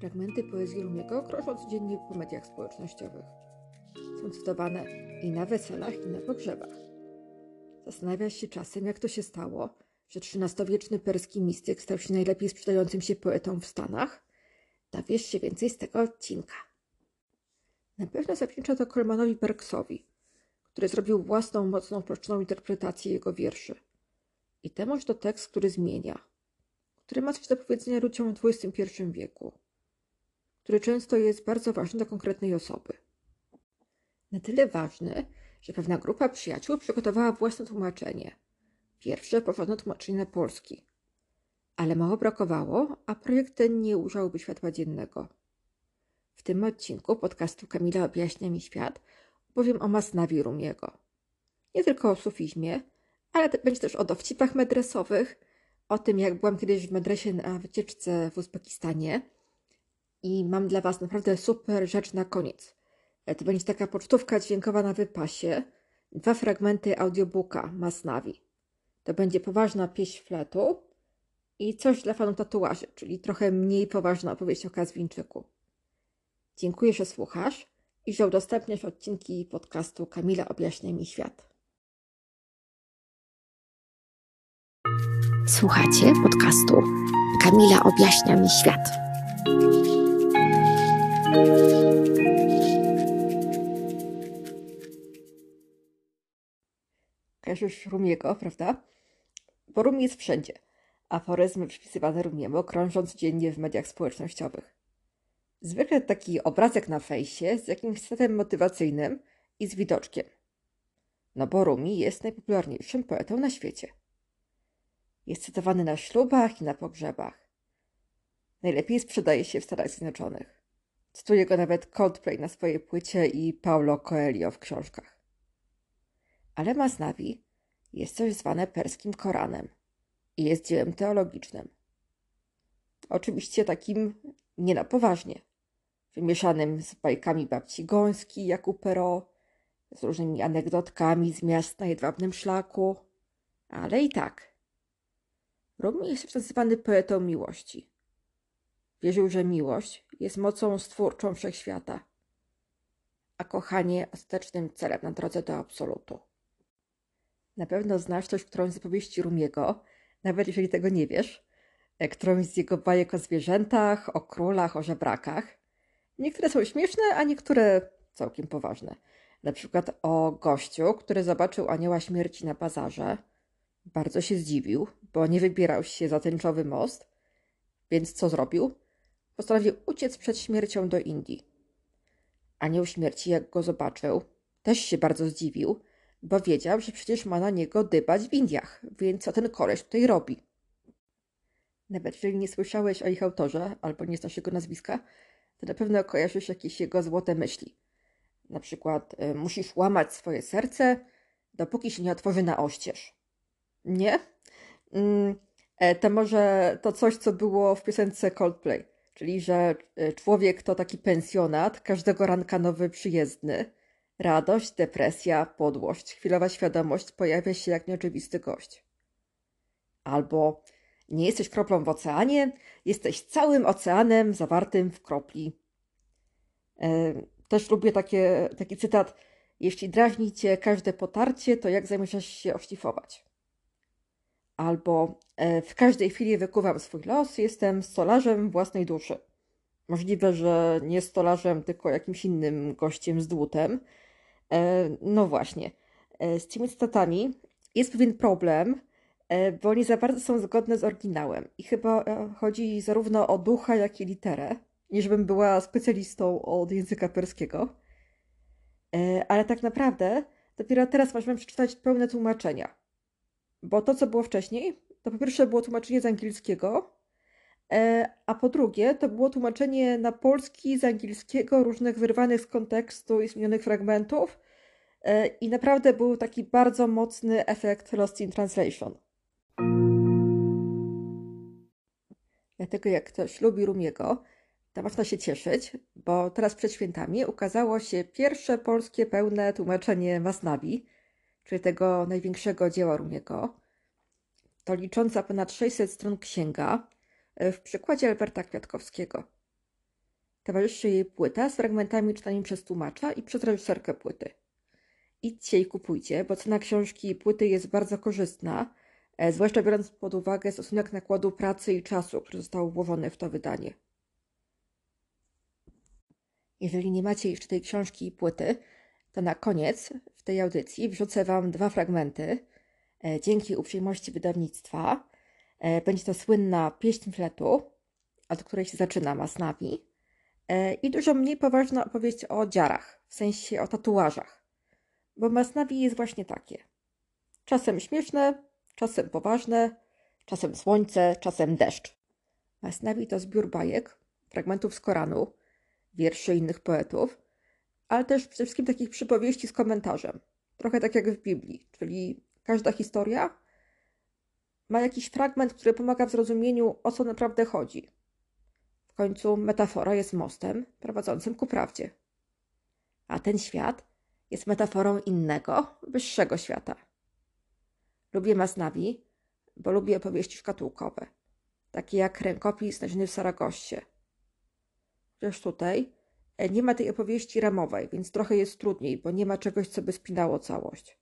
Fragmenty poezji Rumiego krążą codziennie po mediach społecznościowych. Są cytowane i na weselach, i na pogrzebach. Zastanawia się czasem, jak to się stało, że XIII-wieczny perski mistyk stał się najlepiej sprzedającym się poetą w Stanach. Dowiesz się więcej z tego odcinka. Na pewno zawdzięcza to Colmanowi Perksowi, który zrobił własną, mocną, proczną interpretację jego wierszy. I temuż to tekst, który zmienia, który ma coś do powiedzenia ludziom w XXI wieku który często jest bardzo ważny dla konkretnej osoby. Na tyle ważny, że pewna grupa przyjaciół przygotowała własne tłumaczenie. Pierwsze porządne tłumaczenie na polski. Ale mało brakowało, a projekt ten nie ujrzałby światła dziennego. W tym odcinku podcastu Kamila objaśnia mi świat opowiem o Masnawi Rumiego. Nie tylko o sufizmie, ale będzie też o dowcipach medresowych, o tym jak byłam kiedyś w medresie na wycieczce w Uzbekistanie – i mam dla Was naprawdę super rzecz na koniec. E, to będzie taka pocztówka dźwiękowa na wypasie. Dwa fragmenty audiobooka Masnawi. To będzie poważna pieśń fletu i coś dla fanów tatuaży, czyli trochę mniej poważna opowieść o Kazwińczyku. Dziękuję, że słuchasz i że udostępniasz odcinki podcastu Kamila Objaśnia mi świat. Słuchacie podcastu Kamila Objaśnia mi świat. Kojarzysz Rumiego, prawda? Bo Rumi jest wszędzie. Aforyzmy przypisywane Rumiemu krążą codziennie w mediach społecznościowych. Zwykle taki obrazek na fejsie z jakimś statem motywacyjnym i z widoczkiem. No bo Rumi jest najpopularniejszym poetą na świecie. Jest cytowany na ślubach i na pogrzebach. Najlepiej sprzedaje się w Stanach Zjednoczonych. Cytuje go nawet Coldplay na swojej płycie i Paulo Coelho w książkach. Ale Masnavi jest coś zwane perskim Koranem i jest dziełem teologicznym. Oczywiście takim nie na poważnie, wymieszanym z bajkami babci Gąski, Jakub Pero, z różnymi anegdotkami z miast na jedwabnym szlaku, ale i tak. Rumi jest nazywany poetą miłości. Wierzył, że miłość jest mocą stwórczą wszechświata, a kochanie ostatecznym celem na drodze do absolutu. Na pewno znasz coś którąś z opowieści Rumiego, nawet jeżeli tego nie wiesz, e, którąś z jego bajek o zwierzętach, o królach, o żebrakach. Niektóre są śmieszne, a niektóre całkiem poważne. Na przykład o gościu, który zobaczył anioła śmierci na bazarze. Bardzo się zdziwił, bo nie wybierał się za tęczowy most. Więc co zrobił? Postanowił uciec przed śmiercią do Indii. Anioł śmierci, jak go zobaczył, też się bardzo zdziwił, bo wiedział, że przecież ma na niego dybać w Indiach, więc co ten koleś tutaj robi? Nawet jeżeli nie słyszałeś o ich autorze, albo nie znasz jego nazwiska, to na pewno kojarzysz jakieś jego złote myśli. Na przykład y, musisz łamać swoje serce, dopóki się nie otworzy na oścież. Nie? E, to może to coś, co było w piosence Coldplay. Czyli, że e, człowiek to taki pensjonat, każdego ranka nowy przyjezdny. Radość, depresja, podłość, chwilowa świadomość pojawia się jak nieoczywisty gość. Albo nie jesteś kroplą w oceanie, jesteś całym oceanem zawartym w kropli. E, też lubię takie, taki cytat. Jeśli drażni cię każde potarcie, to jak zamierzasz się oszlifować? Albo e, w każdej chwili wykuwam swój los, jestem stolarzem własnej duszy. Możliwe, że nie stolarzem, tylko jakimś innym gościem z dłutem. E, no właśnie. E, z tymi cytatami jest pewien problem, bo nie za bardzo są zgodne z oryginałem. I chyba chodzi zarówno o ducha, jak i literę, niż bym była specjalistą od języka perskiego. Ale tak naprawdę dopiero teraz możemy przeczytać pełne tłumaczenia. Bo to, co było wcześniej, to po pierwsze było tłumaczenie z angielskiego, e, a po drugie to było tłumaczenie na polski z angielskiego różnych wyrwanych z kontekstu i zmienionych fragmentów. E, I naprawdę był taki bardzo mocny efekt Lost in Translation. Dlatego jak ktoś lubi Rumiego, to można się cieszyć, bo teraz przed świętami ukazało się pierwsze polskie pełne tłumaczenie Masnawi, czyli tego największego dzieła Rumiego, to licząca ponad 600 stron księga e, w przykładzie Alberta Kwiatkowskiego. towarzyszy jej płyta z fragmentami czytanymi przez tłumacza i przez reżyserkę płyty. Idźcie i kupujcie, bo cena książki i płyty jest bardzo korzystna, e, zwłaszcza biorąc pod uwagę stosunek nakładu pracy i czasu, który został włożony w to wydanie. Jeżeli nie macie jeszcze tej książki i płyty, to na koniec tej audycji wrzucę Wam dwa fragmenty. E, dzięki uprzejmości wydawnictwa e, będzie to słynna pieśń fletu, od której się zaczyna Masnawi, e, i dużo mniej poważna opowieść o dziarach, w sensie o tatuażach. Bo Masnawi jest właśnie takie. Czasem śmieszne, czasem poważne, czasem słońce, czasem deszcz. Masnawi to zbiór bajek, fragmentów z Koranu, wierszy innych poetów, ale też przede wszystkim takich przypowieści z komentarzem. Trochę tak jak w Biblii, czyli każda historia ma jakiś fragment, który pomaga w zrozumieniu, o co naprawdę chodzi. W końcu metafora jest mostem prowadzącym ku prawdzie. A ten świat jest metaforą innego, wyższego świata. Lubię Masnawi, bo lubię opowieści szkatułkowe, takie jak rękopis znaleziony w Saragoście. Chociaż tutaj nie ma tej opowieści ramowej, więc trochę jest trudniej, bo nie ma czegoś, co by spinało całość.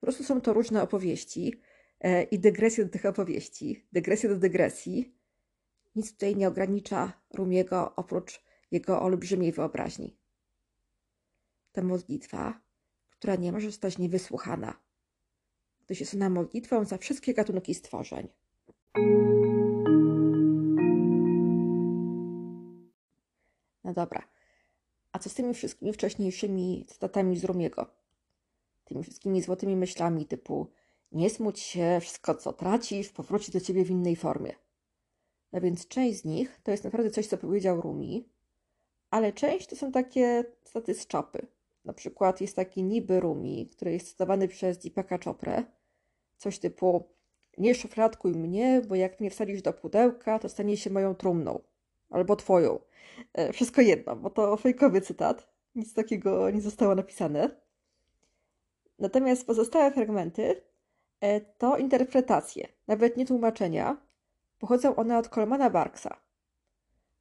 Po prostu są to różne opowieści e, i dygresje do tych opowieści, dygresje do dygresji. Nic tutaj nie ogranicza Rumiego oprócz jego olbrzymiej wyobraźni. To modlitwa, która nie może zostać niewysłuchana, gdyż jest ona modlitwą za wszystkie gatunki stworzeń. No dobra. A co z tymi wszystkimi wcześniejszymi cytatami z Rumiego? Tymi wszystkimi złotymi myślami typu nie smuć się, wszystko co tracisz powróci do ciebie w innej formie. No więc część z nich to jest naprawdę coś, co powiedział Rumi, ale część to są takie cytaty z czapy. Na przykład jest taki niby Rumi, który jest cytowany przez Deepaka Choprę. Coś typu nie szufladkuj mnie, bo jak mnie wsadzisz do pudełka, to stanie się moją trumną. Albo twoją. E, wszystko jedno, bo to fejkowy cytat. Nic takiego nie zostało napisane. Natomiast pozostałe fragmenty e, to interpretacje, nawet nie tłumaczenia. Pochodzą one od Colmana Barksa.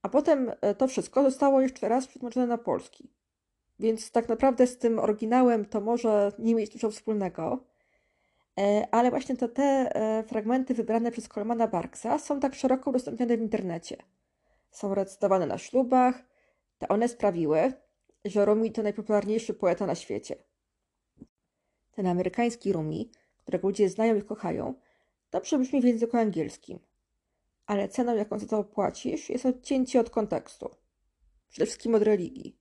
A potem e, to wszystko zostało jeszcze raz przetłumaczone na polski. Więc tak naprawdę z tym oryginałem to może nie mieć dużo wspólnego. Ale właśnie to te fragmenty wybrane przez Colmana Barksa są tak szeroko udostępniane w internecie są recytowane na ślubach, to one sprawiły, że Rumi to najpopularniejszy poeta na świecie. Ten amerykański Rumi, którego ludzie znają i kochają, dobrze brzmi w języku angielskim, ale ceną, jaką za to płacisz, jest odcięcie od kontekstu, przede wszystkim od religii.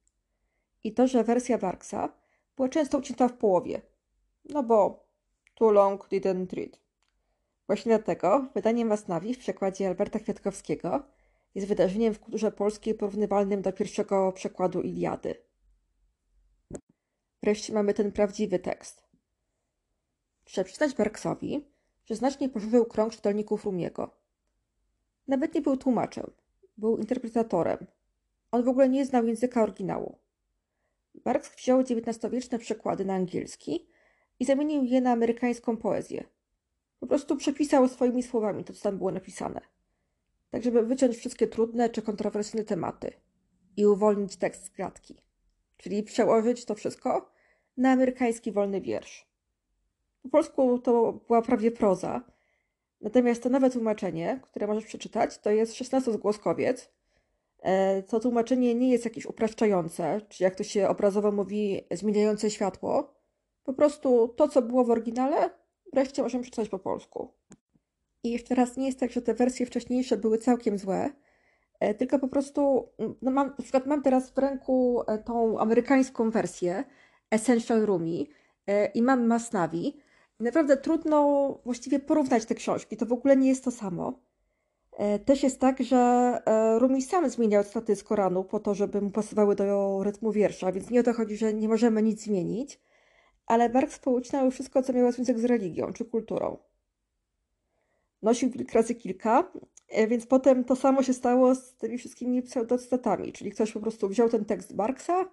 I to, że wersja Barksa była często ucięta w połowie, no bo too long didn't read. Właśnie dlatego wydanie Masnawi w przekładzie Alberta Kwiatkowskiego jest wydarzeniem w kulturze polskiej porównywalnym do pierwszego przekładu Iliady. Wreszcie mamy ten prawdziwy tekst. Trzeba przyznać Barksowi, że znacznie poszerzył krąg czytelników Rumiego. Nawet nie był tłumaczem, był interpretatorem. On w ogóle nie znał języka oryginału. Barks wziął XIX-wieczne przekłady na angielski i zamienił je na amerykańską poezję. Po prostu przepisał swoimi słowami to, co tam było napisane tak żeby wyciąć wszystkie trudne czy kontrowersyjne tematy i uwolnić tekst z kratki, czyli przełożyć to wszystko na amerykański wolny wiersz. Po polsku to była prawie proza, natomiast to nowe tłumaczenie, które możesz przeczytać, to jest szesnastozgłoskowiec. E, to tłumaczenie nie jest jakieś upraszczające, czy jak to się obrazowo mówi, zmieniające światło. Po prostu to, co było w oryginale, wreszcie możemy przeczytać po polsku. I jeszcze raz, nie jest tak, że te wersje wcześniejsze były całkiem złe, e, tylko po prostu, no mam, na przykład mam teraz w ręku e, tą amerykańską wersję Essential Rumi e, i mam Masnavi. Naprawdę trudno właściwie porównać te książki, to w ogóle nie jest to samo. Też jest tak, że Rumi sam zmieniał staty z Koranu po to, żeby mu pasowały do rytmu wiersza, więc nie o to chodzi, że nie możemy nic zmienić, ale Barks poucinał wszystko, co miało związek z religią czy kulturą nosił razy kilka, e, więc potem to samo się stało z tymi wszystkimi pseudocytatami, czyli ktoś po prostu wziął ten tekst Barksa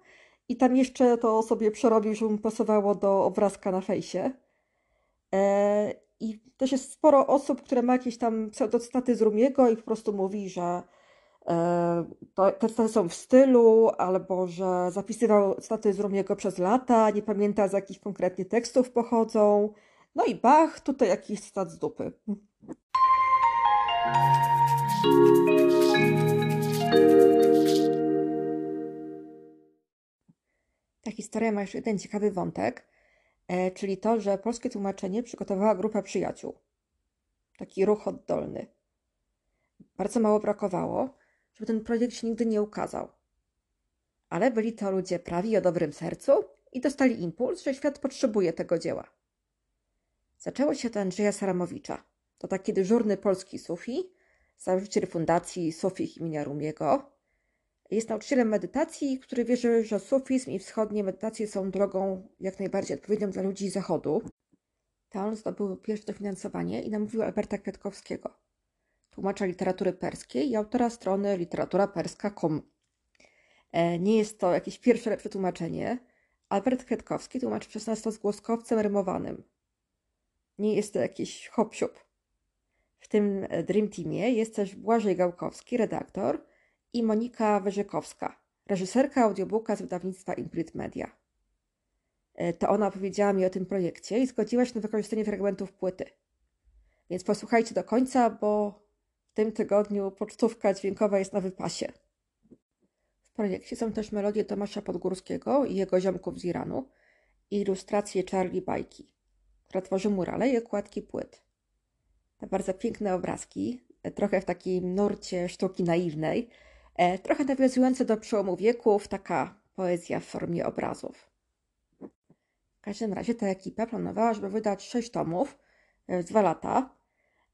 i tam jeszcze to sobie przerobił, żeby mu pasowało do obrazka na fejsie. E, I też jest sporo osób, które ma jakieś tam pseudocytaty z Rumiego i po prostu mówi, że e, te cytaty są w stylu, albo że zapisywał cytaty z Rumiego przez lata, nie pamięta z jakich konkretnie tekstów pochodzą. No i Bach, tutaj jakiś cytat z dupy. Ta historia ma jeszcze jeden ciekawy wątek, e, czyli to, że polskie tłumaczenie przygotowała grupa przyjaciół. Taki ruch oddolny. Bardzo mało brakowało, żeby ten projekt się nigdy nie ukazał. Ale byli to ludzie prawi o dobrym sercu i dostali impuls, że świat potrzebuje tego dzieła. Zaczęło się od Andrzeja Saramowicza. To taki dyżurny polski sufi, założyciel fundacji Sufich imienia Rumiego. Jest nauczycielem medytacji, który wierzy, że sufizm i wschodnie medytacje są drogą jak najbardziej odpowiednią dla ludzi zachodu. To on zdobył pierwsze dofinansowanie i namówił Alberta Kwiatkowskiego, tłumacza literatury perskiej i autora strony literatura.perska.com. E, nie jest to jakieś pierwsze lepsze tłumaczenie. Albert Kwiatkowski tłumaczy przez nas to z głoskowcem rymowanym. Nie jest to jakiś hop -siup. W tym Dream Teamie jest też Błażej Gałkowski, redaktor, i Monika Wyżykowska, reżyserka audiobooka z wydawnictwa Imprint Media. E, to ona opowiedziała mi o tym projekcie i zgodziła się na wykorzystanie fragmentów płyty. Więc posłuchajcie do końca, bo w tym tygodniu pocztówka dźwiękowa jest na wypasie. W projekcie są też melodie Tomasza Podgórskiego i jego ziomków z Iranu i ilustracje Charlie Bajki, która tworzy murale i okładki płyt. Te bardzo piękne obrazki, e, trochę w takim nurcie sztuki naiwnej, e, trochę nawiązujące do przełomu wieków, taka poezja w formie obrazów. W każdym razie ta ekipa planowała, żeby wydać sześć tomów w dwa lata,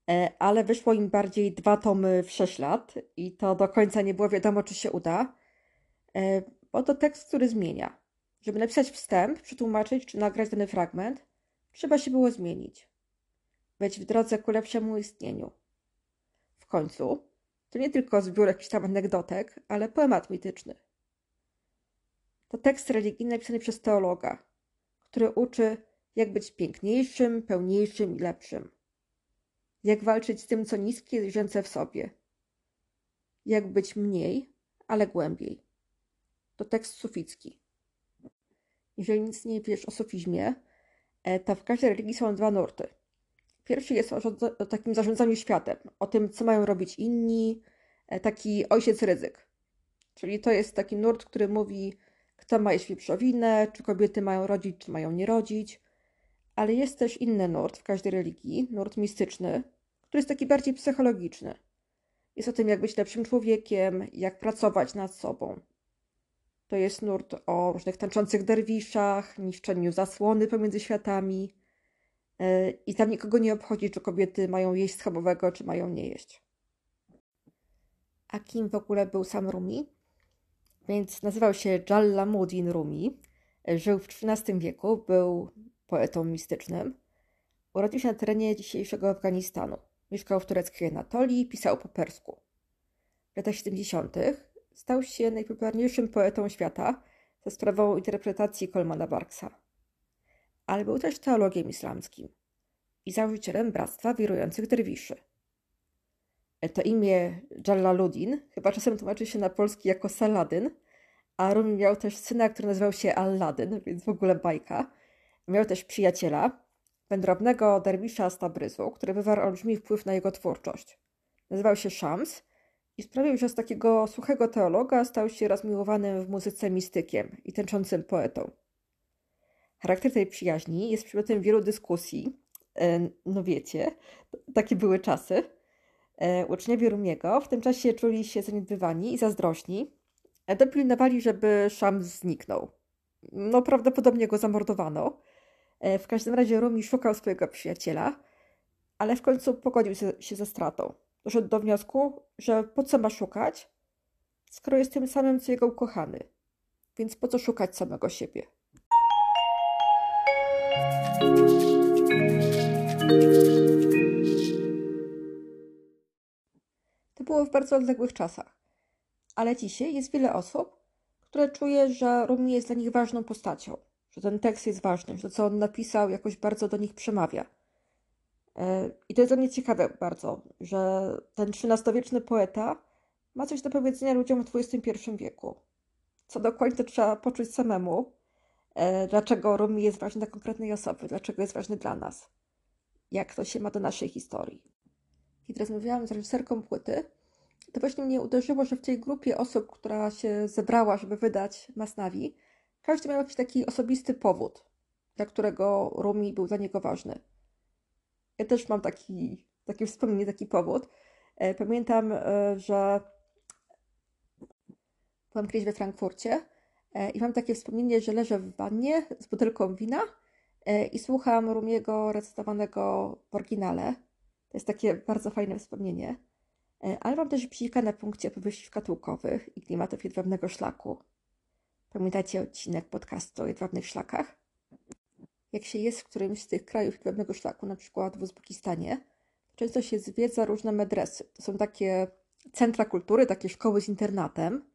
e, ale wyszło im bardziej dwa tomy w sześć lat i to do końca nie było wiadomo, czy się uda, bo to tekst, który zmienia. Żeby napisać wstęp, przetłumaczyć czy nagrać dany fragment, trzeba się było zmienić być w drodze ku lepszemu istnieniu. W końcu, to nie tylko zbiór jakichś tam anegdotek, ale poemat mityczny. To tekst religijny napisany przez teologa, który uczy, jak być piękniejszym, pełniejszym i lepszym. Jak walczyć z tym, co niskie i zwierzęce w sobie. Jak być mniej, ale głębiej. To tekst suficki. Jeżeli nic nie wiesz o sufizmie, e, to w każdej religii są dwa nurty – Pierwszy jest o, o takim zarządzaniu światem, o tym, co mają robić inni, e, taki ojciec ryzyk. Czyli to jest taki nurt, który mówi, kto ma jeść wieprzowinę, czy kobiety mają rodzić, czy mają nie rodzić. Ale jest też inny nurt w każdej religii, nurt mistyczny, który jest taki bardziej psychologiczny. Jest o tym, jak być lepszym człowiekiem, jak pracować nad sobą. To jest nurt o różnych tańczących derwiszach, niszczeniu zasłony pomiędzy światami, i tam nikogo nie obchodzi, czy kobiety mają jeść schabowego, czy mają nie jeść. A kim w ogóle był sam Rumi? Więc nazywał się Jalaluddin Rumi. Żył w XIII wieku, był poetą mistycznym. Urodził się na terenie dzisiejszego Afganistanu. Mieszkał w tureckiej Anatolii, pisał po persku. W latach 70. stał się najpopularniejszym poetą świata za sprawą interpretacji Colmana Barksa ale był też teologiem islamskim i założycielem Bractwa Wirujących Derwiszy. E, to imię Jalaluddin chyba czasem tłumaczy się na polski jako Saladyn, a Rumi miał też syna, który nazywał się Alladyn, więc w ogóle bajka. Miał też przyjaciela, wędrownego derwisza z Tabryzu, który wywarł olbrzymi wpływ na jego twórczość. Nazywał się Shams i sprawił, że z takiego suchego teologa stał się rozmiłowanym w muzyce mistykiem i tęczącym poetą. Charakter tej przyjaźni jest przedmiotem wielu dyskusji. E, no wiecie, takie były czasy. E, uczniowie Rumiego w tym czasie czuli się zaniedbywani i zazdrośni. E, dopilnowali, żeby Szam zniknął. No prawdopodobnie go zamordowano. W każdym razie Rumi szukał swojego przyjaciela, ale w końcu pogodził się ze stratą. Doszedł do wniosku, że po co ma szukać, skoro jest tym samym, co jego ukochany. Więc po co szukać samego siebie? To było w bardzo odległych czasach. Ale dzisiaj jest wiele osób, które czuje, że Rumi jest dla nich ważną postacią, że ten tekst jest ważny, że to, co on napisał, jakoś bardzo do nich przemawia. E, I to jest dla mnie ciekawe bardzo, że ten XIII-wieczny poeta ma coś do powiedzenia ludziom w XXI wieku. Co dokładnie to trzeba poczuć samemu. E, dlaczego Rumi jest ważny dla konkretnej osoby, dlaczego jest ważny dla nas, jak to się ma do naszej historii. Kiedy rozmawiałam z reżyserką płyty, to właśnie mnie uderzyło, że w tej grupie osób, która się zebrała, żeby wydać Masnawi, każdy miał jakiś taki osobisty powód, dla którego Rumi był dla niego ważny. Ja też mam taki, takie wspomnienie, taki powód. E, pamiętam, e, że byłam kiedyś we Frankfurcie i mam takie wspomnienie, że leżę w wannie z butelką wina i słucham Rumiego recytowanego w oryginale. To jest takie bardzo fajne wspomnienie. Ale mam też psika na punkcie opowieści szkatułkowych i klimatów jedwabnego szlaku. Pamiętacie odcinek podcastu o jedwabnych szlakach? Jak się jest w którymś z tych krajów jedwabnego szlaku, na przykład w Uzbekistanie, często się zwiedza różne medresy. To są takie centra kultury, takie szkoły z internatem.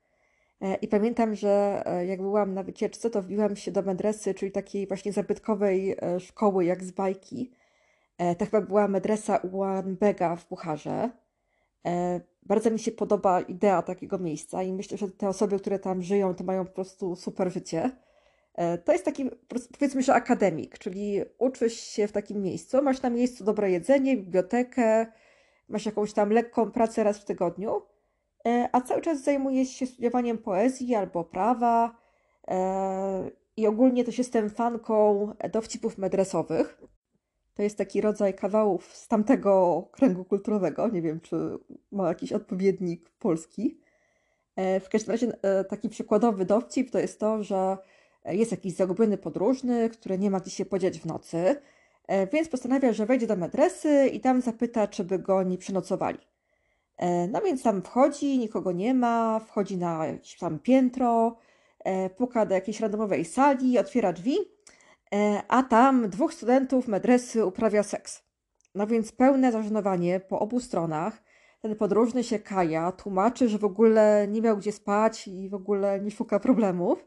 E, I pamiętam, że e, jak byłam na wycieczce, to wbiłam się do medresy, czyli takiej właśnie zabytkowej e, szkoły, jak z bajki. To chyba była medresa Ulanbega w Bucharze. Bardzo mi się podoba idea takiego miejsca i myślę, że te osoby, które tam żyją, to mają po prostu super życie. To jest taki, powiedzmy, że akademik, czyli uczysz się w takim miejscu, masz na miejscu dobre jedzenie, bibliotekę, masz jakąś tam lekką pracę raz w tygodniu, a cały czas zajmujesz się studiowaniem poezji albo prawa e, i ogólnie też jestem fanką dowcipów medresowych. To jest taki rodzaj kawałów z tamtego kręgu kulturowego. Nie wiem, czy ma jakiś odpowiednik polski. W każdym razie taki przykładowy dowcip to jest to, że jest jakiś zagubiony podróżny, który nie ma gdzie się podziać w nocy, e, więc postanawia, że wejdzie do medresy i tam zapyta, czy by go nie przenocowali. E, no więc tam wchodzi, nikogo nie ma, wchodzi na jakieś tam piętro, e, puka do jakiejś randomowej sali, otwiera drzwi, a tam dwóch studentów medresy uprawia seks. No więc pełne zażenowanie po obu stronach. Ten podróżny się kaja, tłumaczy, że w ogóle nie miał gdzie spać i w ogóle nie szuka problemów.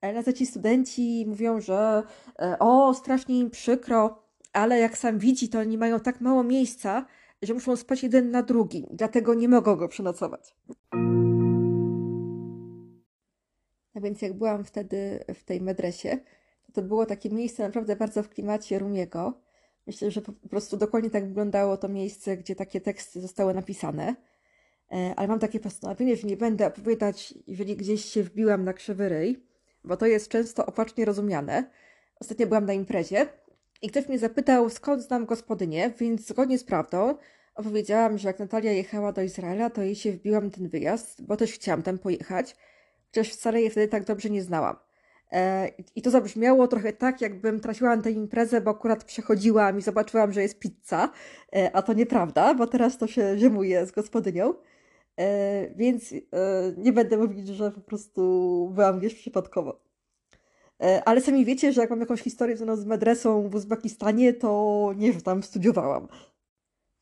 Ale za ci studenci mówią, że e, o, strasznie im przykro, ale jak sam widzi, to oni mają tak mało miejsca, że muszą spać jeden na drugim, dlatego nie mogą go przenocować. A więc jak byłam wtedy w tej medresie, to, to było takie miejsce naprawdę bardzo w klimacie Rumiego. Myślę, że po prostu dokładnie tak wyglądało to miejsce, gdzie takie teksty zostały napisane. E, ale mam takie postanowienie, że nie będę opowiadać, jeżeli gdzieś się wbiłam na krzywy ryj, bo to jest często opacznie rozumiane. Ostatnio byłam na imprezie i ktoś mnie zapytał, skąd znam gospodynię, więc zgodnie z prawdą opowiedziałam, że jak Natalia jechała do Izraela, to jej się wbiłam ten wyjazd, bo też chciałam tam pojechać, chociaż wcale jej wtedy tak dobrze nie znałam. E, I to zabrzmiało trochę tak, jakbym trafiła na tę imprezę, bo akurat przechodziłam i zobaczyłam, że jest pizza, e, a to nieprawda, bo teraz to się ziemuje z gospodynią. E, więc nie będę mówić, że po prostu byłam gdzieś przypadkowo. E, ale sami wiecie, że jak mam jakąś historię związaną z medresą w Uzbekistanie, to nie, że tam studiowałam.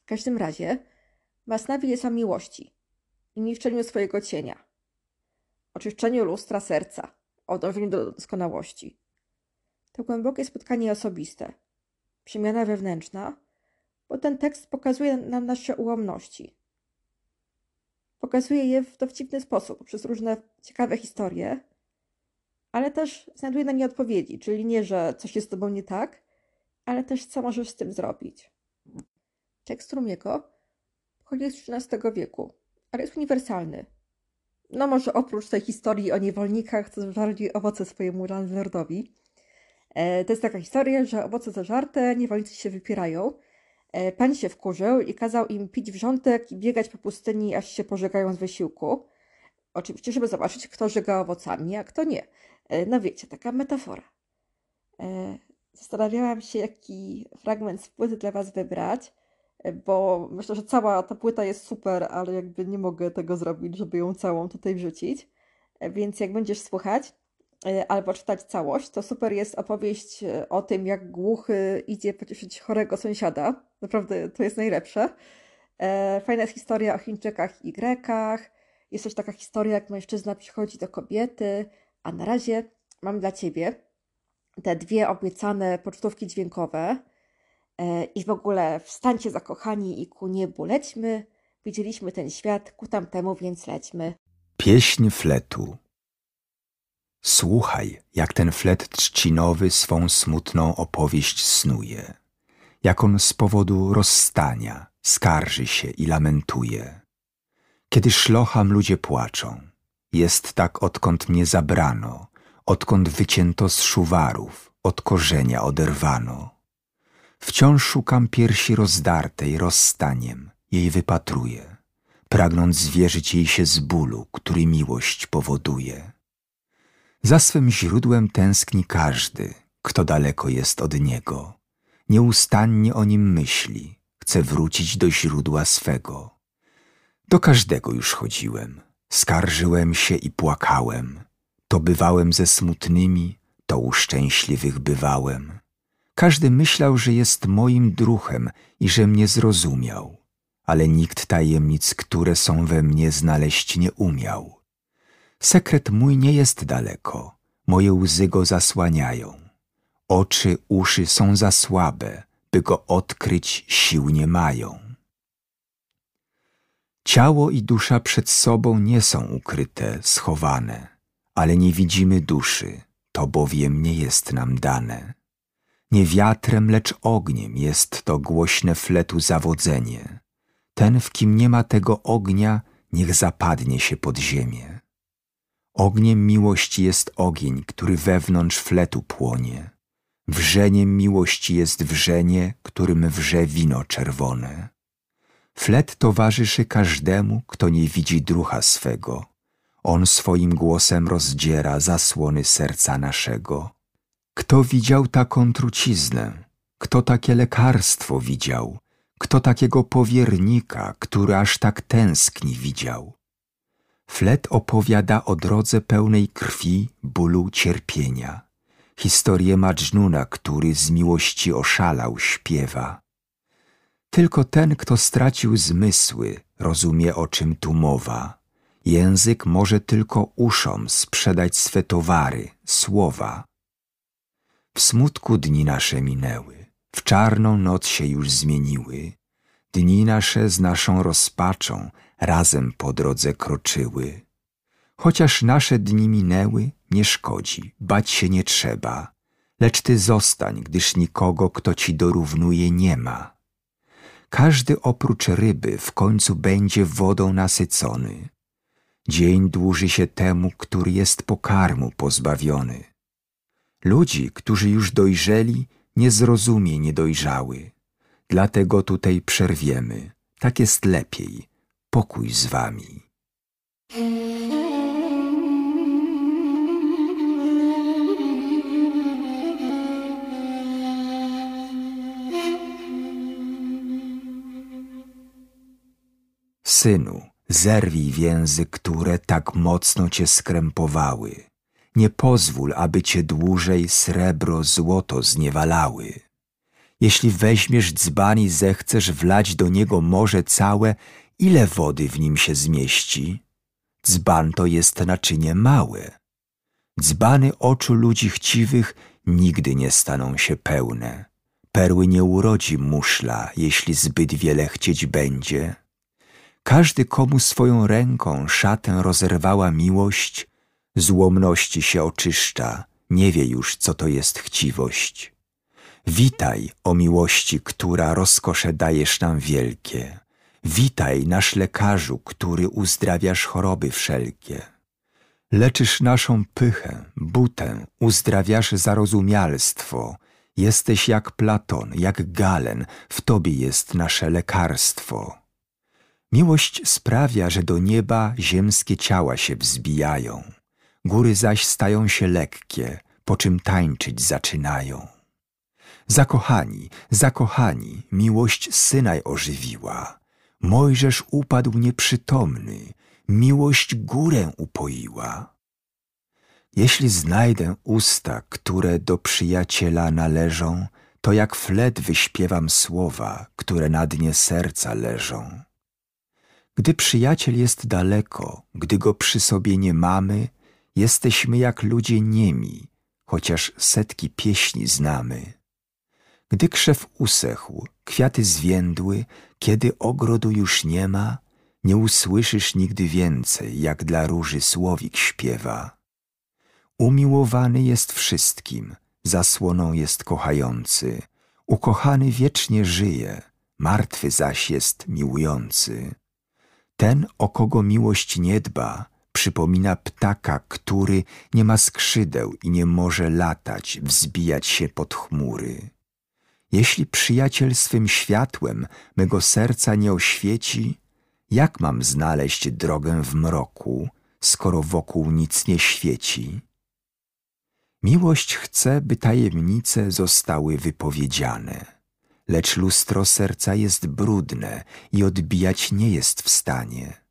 W każdym razie, Masnawi jest o miłości i niszczeniu swojego cienia, oczyszczeniu lustra serca, o dążeniu do doskonałości. To głębokie spotkanie osobiste, przemiana wewnętrzna, bo ten tekst pokazuje nam nasze ułomności, Pokazuje je w dowcipny sposób, przez różne ciekawe historie, ale też znajduje na nie odpowiedzi, czyli nie, że coś jest z tobą nie tak, ale też co możesz z tym zrobić. Tekst Rumiego pochodzi z XIII wieku, ale jest uniwersalny. No może oprócz tej historii o niewolnikach, co zażarli owoce swojemu landlordowi. E, to jest taka historia, że owoce zażarte, niewolnicy się wypierają, E, pan się wkurzył i kazał im pić wrzątek i biegać po pustyni, aż się pożegają z wysiłku. Oczywiście, żeby zobaczyć, kto żega owocami, a kto nie. E, no wiecie, taka metafora. E, zastanawiałam się, jaki fragment z płyty dla Was wybrać, bo myślę, że cała ta płyta jest super, ale jakby nie mogę tego zrobić, żeby ją całą tutaj wrzucić. Więc jak będziesz słuchać, E, albo czytać całość, to super jest opowieść e, o tym, jak głuchy idzie pocieszyć chorego sąsiada. Naprawdę to jest najlepsze. E, fajna jest historia o Chińczykach i Grekach. Jest też taka historia, jak mężczyzna przychodzi do kobiety, a na razie mam dla ciebie te dwie obiecane pocztówki dźwiękowe. I w ogóle wstańcie zakochani i ku niebu lećmy, Widzieliśmy ten świat, ku tamtemu więc lećmy. Pieśń fletu. Słuchaj, jak ten flet trzcinowy swą smutną opowieść snuje. Jak on z powodu rozstania skarży się i lamentuje. Kiedy szlocham ludzie płaczą, jest tak odkąd mnie zabrano, odkąd wycięto z szuwarów, od korzenia oderwano. Wciąż szukam piersi rozdartej rozstaniem, jej wypatruję, pragnąc zwierzyć jej się z bólu, który miłość powoduje. Za swym źródłem tęskni każdy, kto daleko jest od niego. Nieustannie o nim myśli, chce wrócić do źródła swego. Do każdego już chodziłem, skarżyłem się i płakałem. To bywałem ze smutnymi, to u szczęśliwych bywałem. Każdy myślał, że jest moim druhem i że mnie zrozumiał, ale nikt tajemnic, które są we mnie, znaleźć nie umiał. Sekret mój nie jest daleko, moje łzy go zasłaniają. Oczy, uszy są za słabe, by go odkryć sił nie mają. Ciało i dusza przed sobą nie są ukryte, schowane, ale nie widzimy duszy, to bowiem nie jest nam dane. Nie wiatrem, lecz ogniem jest to głośne fletu zawodzenie. Ten, w kim nie ma tego ognia, niech zapadnie się pod ziemię. Ogniem miłości jest ogień, który wewnątrz fletu płonie. Wrzeniem miłości jest wrzenie, którym wrze wino czerwone. Flet towarzyszy każdemu, kto nie widzi drucha swego. On swoim głosem rozdziera zasłony serca naszego. Kto widział taką truciznę? Kto takie lekarstwo widział? Kto takiego powiernika, który aż tak tęskni widział? Flet opowiada o drodze pełnej krwi, bólu, cierpienia. Historię Madżnuna, który z miłości oszalał, śpiewa. Tylko ten, kto stracił zmysły, rozumie o czym tu mowa. Język może tylko uszom sprzedać swe towary, słowa. W smutku dni nasze minęły, w czarną noc się już zmieniły. Dni nasze z naszą rozpaczą razem po drodze kroczyły. Chociaż nasze dni minęły, nie szkodzi, bać się nie trzeba. Lecz ty zostań, gdyż nikogo, kto ci dorównuje, nie ma. Każdy oprócz ryby w końcu będzie wodą nasycony. Dzień dłuży się temu, który jest pokarmu pozbawiony. Ludzi, którzy już dojrzeli, nie zrozumie niedojrzały. Dlatego tutaj przerwiemy. Tak jest lepiej. Pokój z wami. Synu, zerwij więzy, które tak mocno cię skrępowały. Nie pozwól, aby cię dłużej srebro, złoto zniewalały. Jeśli weźmiesz dzban i zechcesz wlać do niego morze całe, ile wody w nim się zmieści? Dzban to jest naczynie małe. Dzbany oczu ludzi chciwych nigdy nie staną się pełne. Perły nie urodzi muszla, jeśli zbyt wiele chcieć będzie. Każdy, komu swoją ręką szatę rozerwała miłość, z ułomności się oczyszcza, nie wie już, co to jest chciwość. Witaj, o miłości, która rozkosze dajesz nam wielkie. Witaj, nasz lekarzu, który uzdrawiasz choroby wszelkie. Leczysz naszą pychę, butę, uzdrawiasz zarozumialstwo. Jesteś jak Platon, jak Galen, w tobie jest nasze lekarstwo. Miłość sprawia, że do nieba ziemskie ciała się wzbijają, góry zaś stają się lekkie, po czym tańczyć zaczynają. Zakochani, zakochani, miłość synaj ożywiła. Mojżesz upadł nieprzytomny, miłość górę upoiła. Jeśli znajdę usta, które do przyjaciela należą, to jak flet wyśpiewam słowa, które na dnie serca leżą. Gdy przyjaciel jest daleko, gdy go przy sobie nie mamy, jesteśmy jak ludzie niemi, chociaż setki pieśni znamy. Gdy krzew usechł, kwiaty zwiędły, kiedy ogrodu już nie ma, Nie usłyszysz nigdy więcej, jak dla róży słowik śpiewa. Umiłowany jest wszystkim, zasłoną jest kochający. Ukochany wiecznie żyje, martwy zaś jest miłujący. Ten, o kogo miłość nie dba, przypomina ptaka, który nie ma skrzydeł i nie może latać, wzbijać się pod chmury. Jeśli przyjaciel swym światłem mego serca nie oświeci, jak mam znaleźć drogę w mroku, skoro wokół nic nie świeci? Miłość chce, by tajemnice zostały wypowiedziane, lecz lustro serca jest brudne i odbijać nie jest w stanie.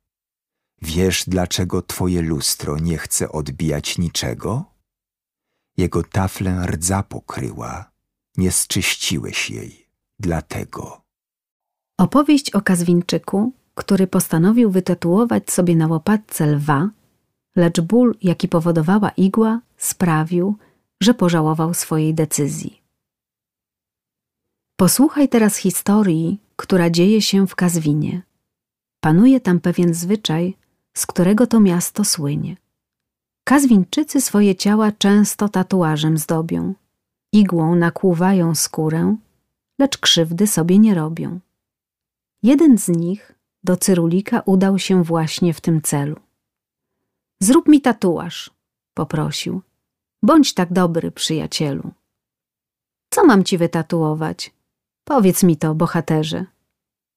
Wiesz, dlaczego twoje lustro nie chce odbijać niczego? Jego taflę rdza pokryła, nie zczyściłeś jej, dlatego. Opowieść o Kazwinczyku, który postanowił wytatuować sobie na łopatce lwa, lecz ból, jaki powodowała igła, sprawił, że pożałował swojej decyzji. Posłuchaj teraz historii, która dzieje się w Kazwinie. Panuje tam pewien zwyczaj, z którego to miasto słynie. Kazwińczycy swoje ciała często tatuażem zdobią, igłą nakłuwają skórę, lecz krzywdy sobie nie robią. Jeden z nich do Cyrulika udał się właśnie w tym celu. Zrób mi tatuaż, poprosił. Bądź tak dobry, przyjacielu. Co mam ci wytatuować? Powiedz mi to, bohaterze.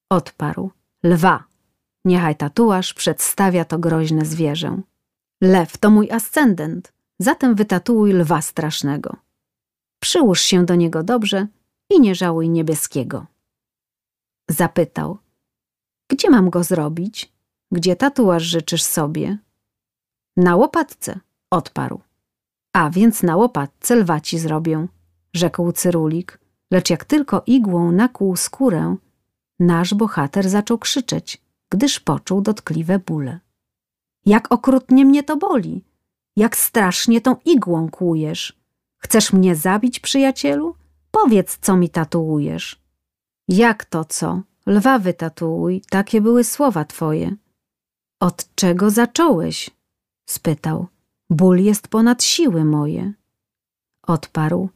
Odparł. Lwa. Niechaj tatuaż przedstawia to groźne zwierzę. Lew to mój ascendent, zatem wytatuuj lwa strasznego. Przyłóż się do niego dobrze i nie żałuj niebieskiego. Zapytał. Gdzie mam go zrobić? Gdzie tatuaż życzysz sobie? Na łopatce, odparł. A więc na łopatce lwa ci zrobię, rzekł Cyrulik, lecz jak tylko igłą nakłuł skórę, nasz bohater zaczął krzyczeć, gdyż poczuł dotkliwe bóle. Jak okrutnie mnie to boli! Jak strasznie tą igłą kłujesz! Chcesz mnie zabić, przyjacielu? Powiedz, co mi tatuujesz. Jak to co? Lwa wytatuuj, takie były słowa twoje. Od czego zacząłeś? spytał. Ból jest ponad siły moje. Odparł.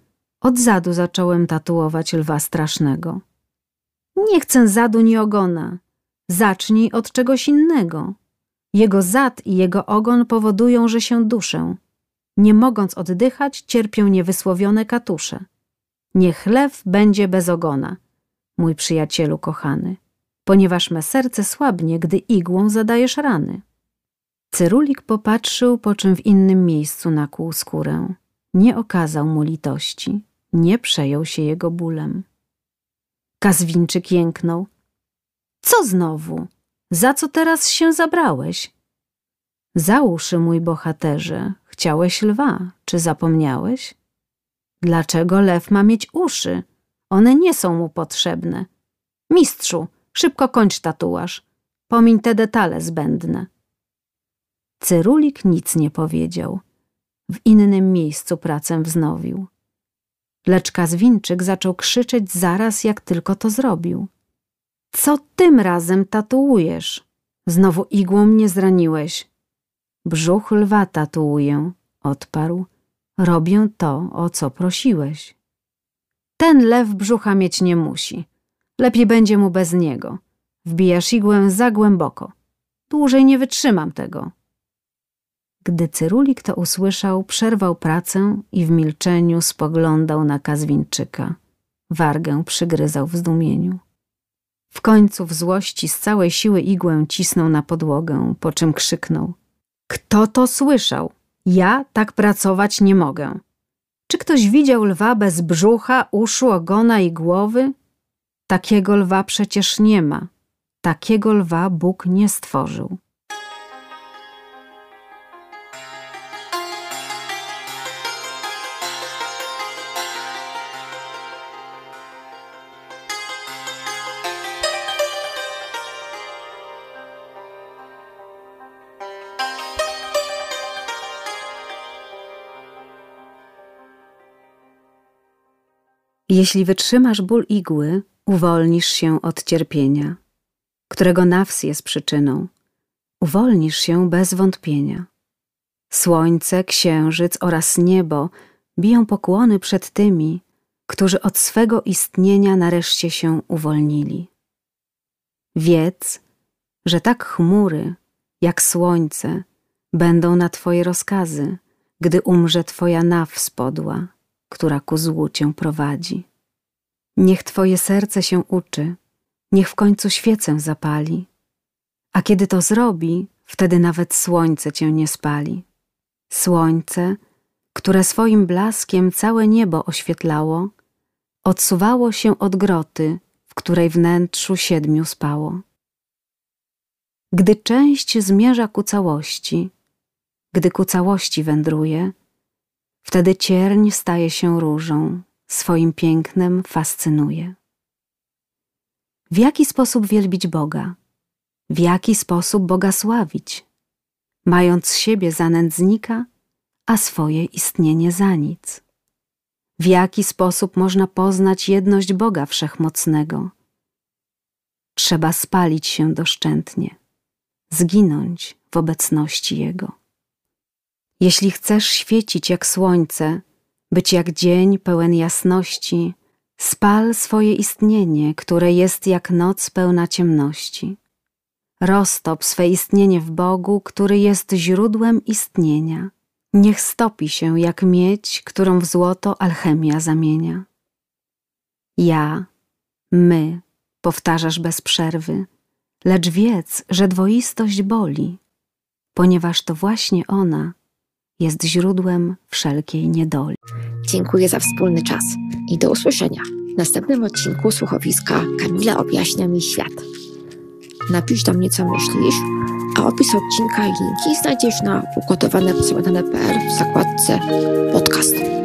Od zadu zacząłem tatuować lwa strasznego. Nie chcę zadu ni ogona. Zacznij od czegoś innego. Jego zad i jego ogon powodują, że się duszę. Nie mogąc oddychać, cierpią niewysłowione katusze. Niech lew będzie bez ogona, mój przyjacielu kochany, ponieważ me serce słabnie, gdy igłą zadajesz rany. Cyrulik popatrzył, po czym w innym miejscu nakłuł skórę. Nie okazał mu litości, nie przejął się jego bólem. Kazwinczyk jęknął. Co znowu? Za co teraz się zabrałeś? Za uszy, mój bohaterze, chciałeś lwa, czy zapomniałeś? Dlaczego lew ma mieć uszy? One nie są mu potrzebne. Mistrzu, szybko kończ tatuaż. Pomiń te detale zbędne. Cyrulik nic nie powiedział. W innym miejscu pracę wznowił. Lecz Kazwinczyk zaczął krzyczeć zaraz, jak tylko to zrobił. Co tym razem tatuujesz? Znowu igłą mnie zraniłeś. Brzuch lwa tatuuję, odparł. Robię to, o co prosiłeś. Ten lew brzucha mieć nie musi. Lepiej będzie mu bez niego. Wbijasz igłę za głęboko. Dłużej nie wytrzymam tego. Gdy Cyrulik to usłyszał, przerwał pracę i w milczeniu spoglądał na Kazwinczyka. Wargę przygryzał w zdumieniu. W końcu w złości z całej siły igłę cisnął na podłogę, po czym krzyknął. Kto to słyszał? Ja tak pracować nie mogę. Czy ktoś widział lwa bez brzucha, uszu, ogona i głowy? Takiego lwa przecież nie ma. Takiego lwa Bóg nie stworzył. Jeśli wytrzymasz ból igły, uwolnisz się od cierpienia. którego naws jest przyczyną, uwolnisz się bez wątpienia. Słońce, księżyc oraz niebo biją pokłony przed tymi, którzy od swego istnienia nareszcie się uwolnili. Wiedz, że tak chmury, jak słońce, będą na Twoje rozkazy, gdy umrze Twoja naw spodła, która ku złu Cię prowadzi. Niech Twoje serce się uczy, niech w końcu świecę zapali, a kiedy to zrobi, wtedy nawet słońce Cię nie spali. Słońce, które swoim blaskiem całe niebo oświetlało, odsuwało się od groty, w której wnętrzu siedmiu spało. Gdy część zmierza ku całości, gdy ku całości wędruje, wtedy cierń staje się różą, swoim pięknem fascynuje. W jaki sposób wielbić Boga? W jaki sposób Boga sławić? Mając siebie za nędznika, a swoje istnienie za nic. W jaki sposób można poznać jedność Boga Wszechmocnego? Trzeba spalić się doszczętnie, zginąć w obecności Jego. Jeśli chcesz świecić jak słońce, być jak dzień pełen jasności, spal swoje istnienie, które jest jak noc pełna ciemności. Roztop swe istnienie w Bogu, który jest źródłem istnienia. Niech stopi się jak miedź, którą w złoto alchemia zamienia. Ja, my, powtarzasz bez przerwy, lecz wiedz, że dwoistość boli, ponieważ to właśnie ona jest źródłem wszelkiej niedoli. Dziękuję za wspólny czas i do usłyszenia w następnym odcinku słuchowiska Kamila objaśnia mi świat. Napisz do mnie, co myślisz, a opis odcinka i linki znajdziesz na ugotowane w zakładce podcast.